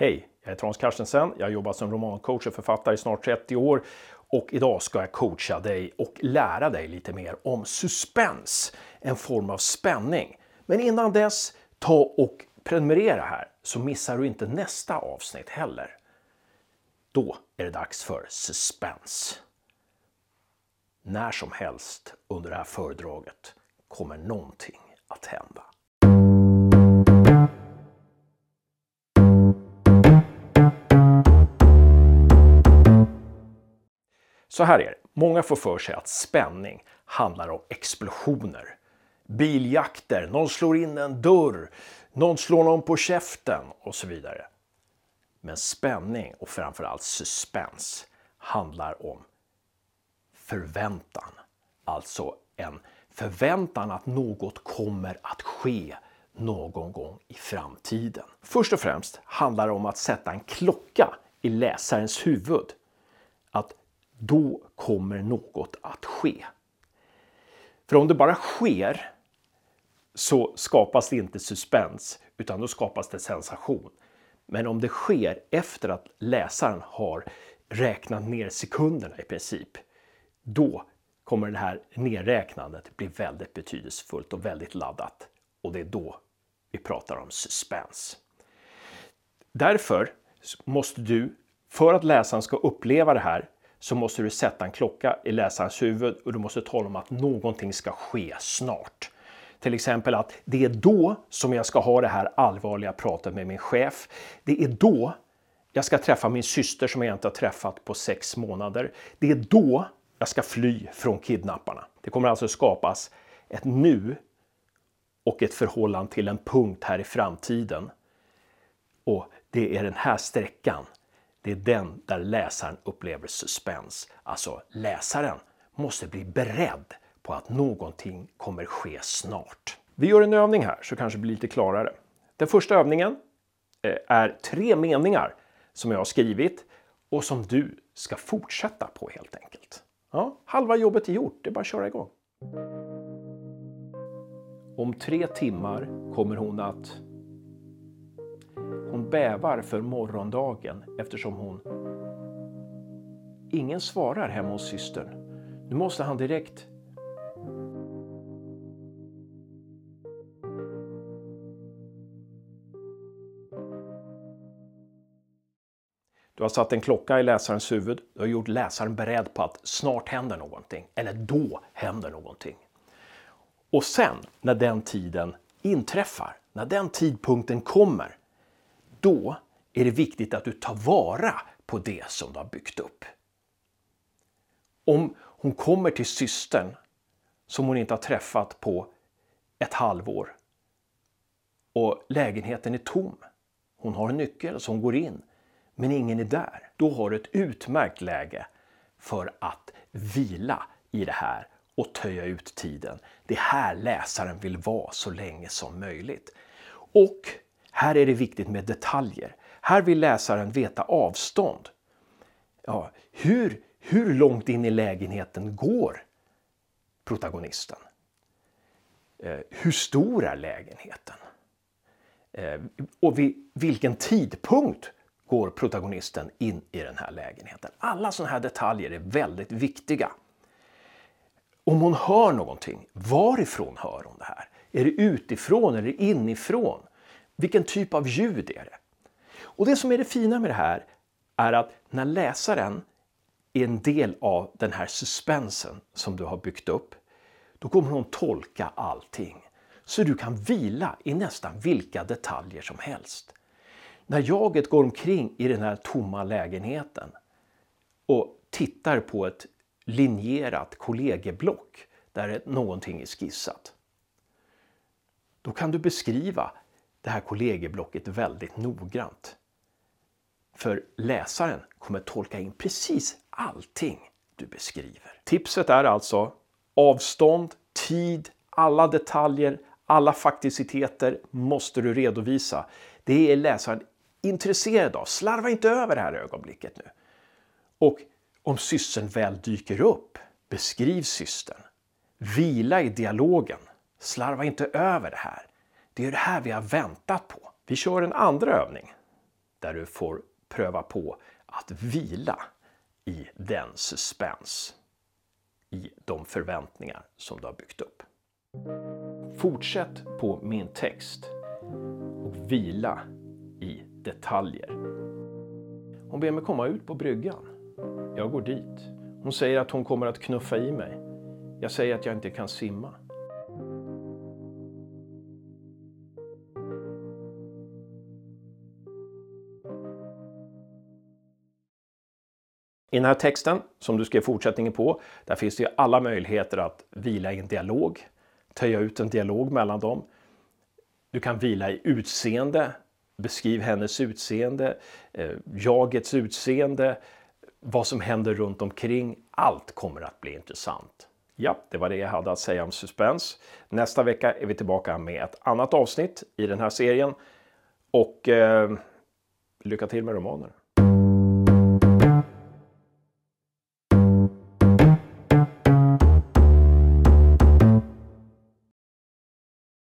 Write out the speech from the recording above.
Hej, jag heter Hans Carstensen. Jag har jobbat som romancoach och författare i snart 30 år och idag ska jag coacha dig och lära dig lite mer om suspens, en form av spänning. Men innan dess, ta och prenumerera här så missar du inte nästa avsnitt heller. Då är det dags för suspens. När som helst under det här föredraget kommer någonting att hända. Så här är det. Många får för sig att spänning handlar om explosioner. Biljakter, någon slår in en dörr, någon slår någon på käften och så vidare. Men spänning och framförallt suspens handlar om förväntan. Alltså en förväntan att något kommer att ske någon gång i framtiden. Först och främst handlar det om att sätta en klocka i läsarens huvud. Att då kommer något att ske. För om det bara sker så skapas det inte suspens utan då skapas det sensation. Men om det sker efter att läsaren har räknat ner sekunderna i princip, då kommer det här nedräknandet bli väldigt betydelsefullt och väldigt laddat. Och det är då vi pratar om suspens. Därför måste du, för att läsaren ska uppleva det här, så måste du sätta en klocka i läsarens huvud och du måste tala om att någonting ska ske snart. Till exempel att det är då som jag ska ha det här allvarliga pratet med min chef. Det är då jag ska träffa min syster som jag inte har träffat på sex månader. Det är då jag ska fly från kidnapparna. Det kommer alltså skapas ett nu och ett förhållande till en punkt här i framtiden. Och det är den här sträckan det är den där läsaren upplever suspens. Alltså läsaren måste bli beredd på att någonting kommer ske snart. Vi gör en övning här så kanske det blir lite klarare. Den första övningen eh, är tre meningar som jag har skrivit och som du ska fortsätta på helt enkelt. Ja, halva jobbet är gjort, det är bara att köra igång. Om tre timmar kommer hon att hon bävar för morgondagen eftersom hon... Ingen svarar hemma hos systern. Nu måste han direkt... Du har satt en klocka i läsarens huvud. Du har gjort läsaren beredd på att snart händer någonting. Eller då händer någonting. Och sen när den tiden inträffar, när den tidpunkten kommer, då är det viktigt att du tar vara på det som du har byggt upp. Om hon kommer till systern som hon inte har träffat på ett halvår och lägenheten är tom. Hon har en nyckel så hon går in, men ingen är där. Då har du ett utmärkt läge för att vila i det här och töja ut tiden. Det är här läsaren vill vara så länge som möjligt. Och här är det viktigt med detaljer. Här vill läsaren veta avstånd. Ja, hur, hur långt in i lägenheten går protagonisten? Eh, hur stor är lägenheten? Eh, och vid vilken tidpunkt går protagonisten in i den här lägenheten? Alla sådana här detaljer är väldigt viktiga. Om hon hör någonting, varifrån hör hon det här? Är det utifrån eller inifrån? Vilken typ av ljud är det? Och det som är det fina med det här är att när läsaren är en del av den här suspensen som du har byggt upp, då kommer hon tolka allting. Så du kan vila i nästan vilka detaljer som helst. När jaget går omkring i den här tomma lägenheten och tittar på ett linjerat kollegieblock där någonting är skissat. Då kan du beskriva det här kollegieblocket väldigt noggrant. För läsaren kommer tolka in precis allting du beskriver. Tipset är alltså avstånd, tid, alla detaljer, alla fakticiteter måste du redovisa. Det är läsaren intresserad av. Slarva inte över det här ögonblicket nu. Och om systern väl dyker upp, beskriv systern. Vila i dialogen. Slarva inte över det här. Det är det här vi har väntat på. Vi kör en andra övning. där du får pröva på att vila i den suspens, i de förväntningar som du har byggt upp. Fortsätt på min text och vila i detaljer. Hon ber mig komma ut på bryggan. Jag går dit. Hon säger att hon kommer att knuffa i mig. Jag säger att jag inte kan simma. I den här texten, som du skrev fortsättningen på, där finns det ju alla möjligheter att vila i en dialog, töja ut en dialog mellan dem. Du kan vila i utseende, beskriv hennes utseende, eh, jagets utseende, vad som händer runt omkring. Allt kommer att bli intressant. Ja, det var det jag hade att säga om suspens. Nästa vecka är vi tillbaka med ett annat avsnitt i den här serien. Och eh, lycka till med romaner!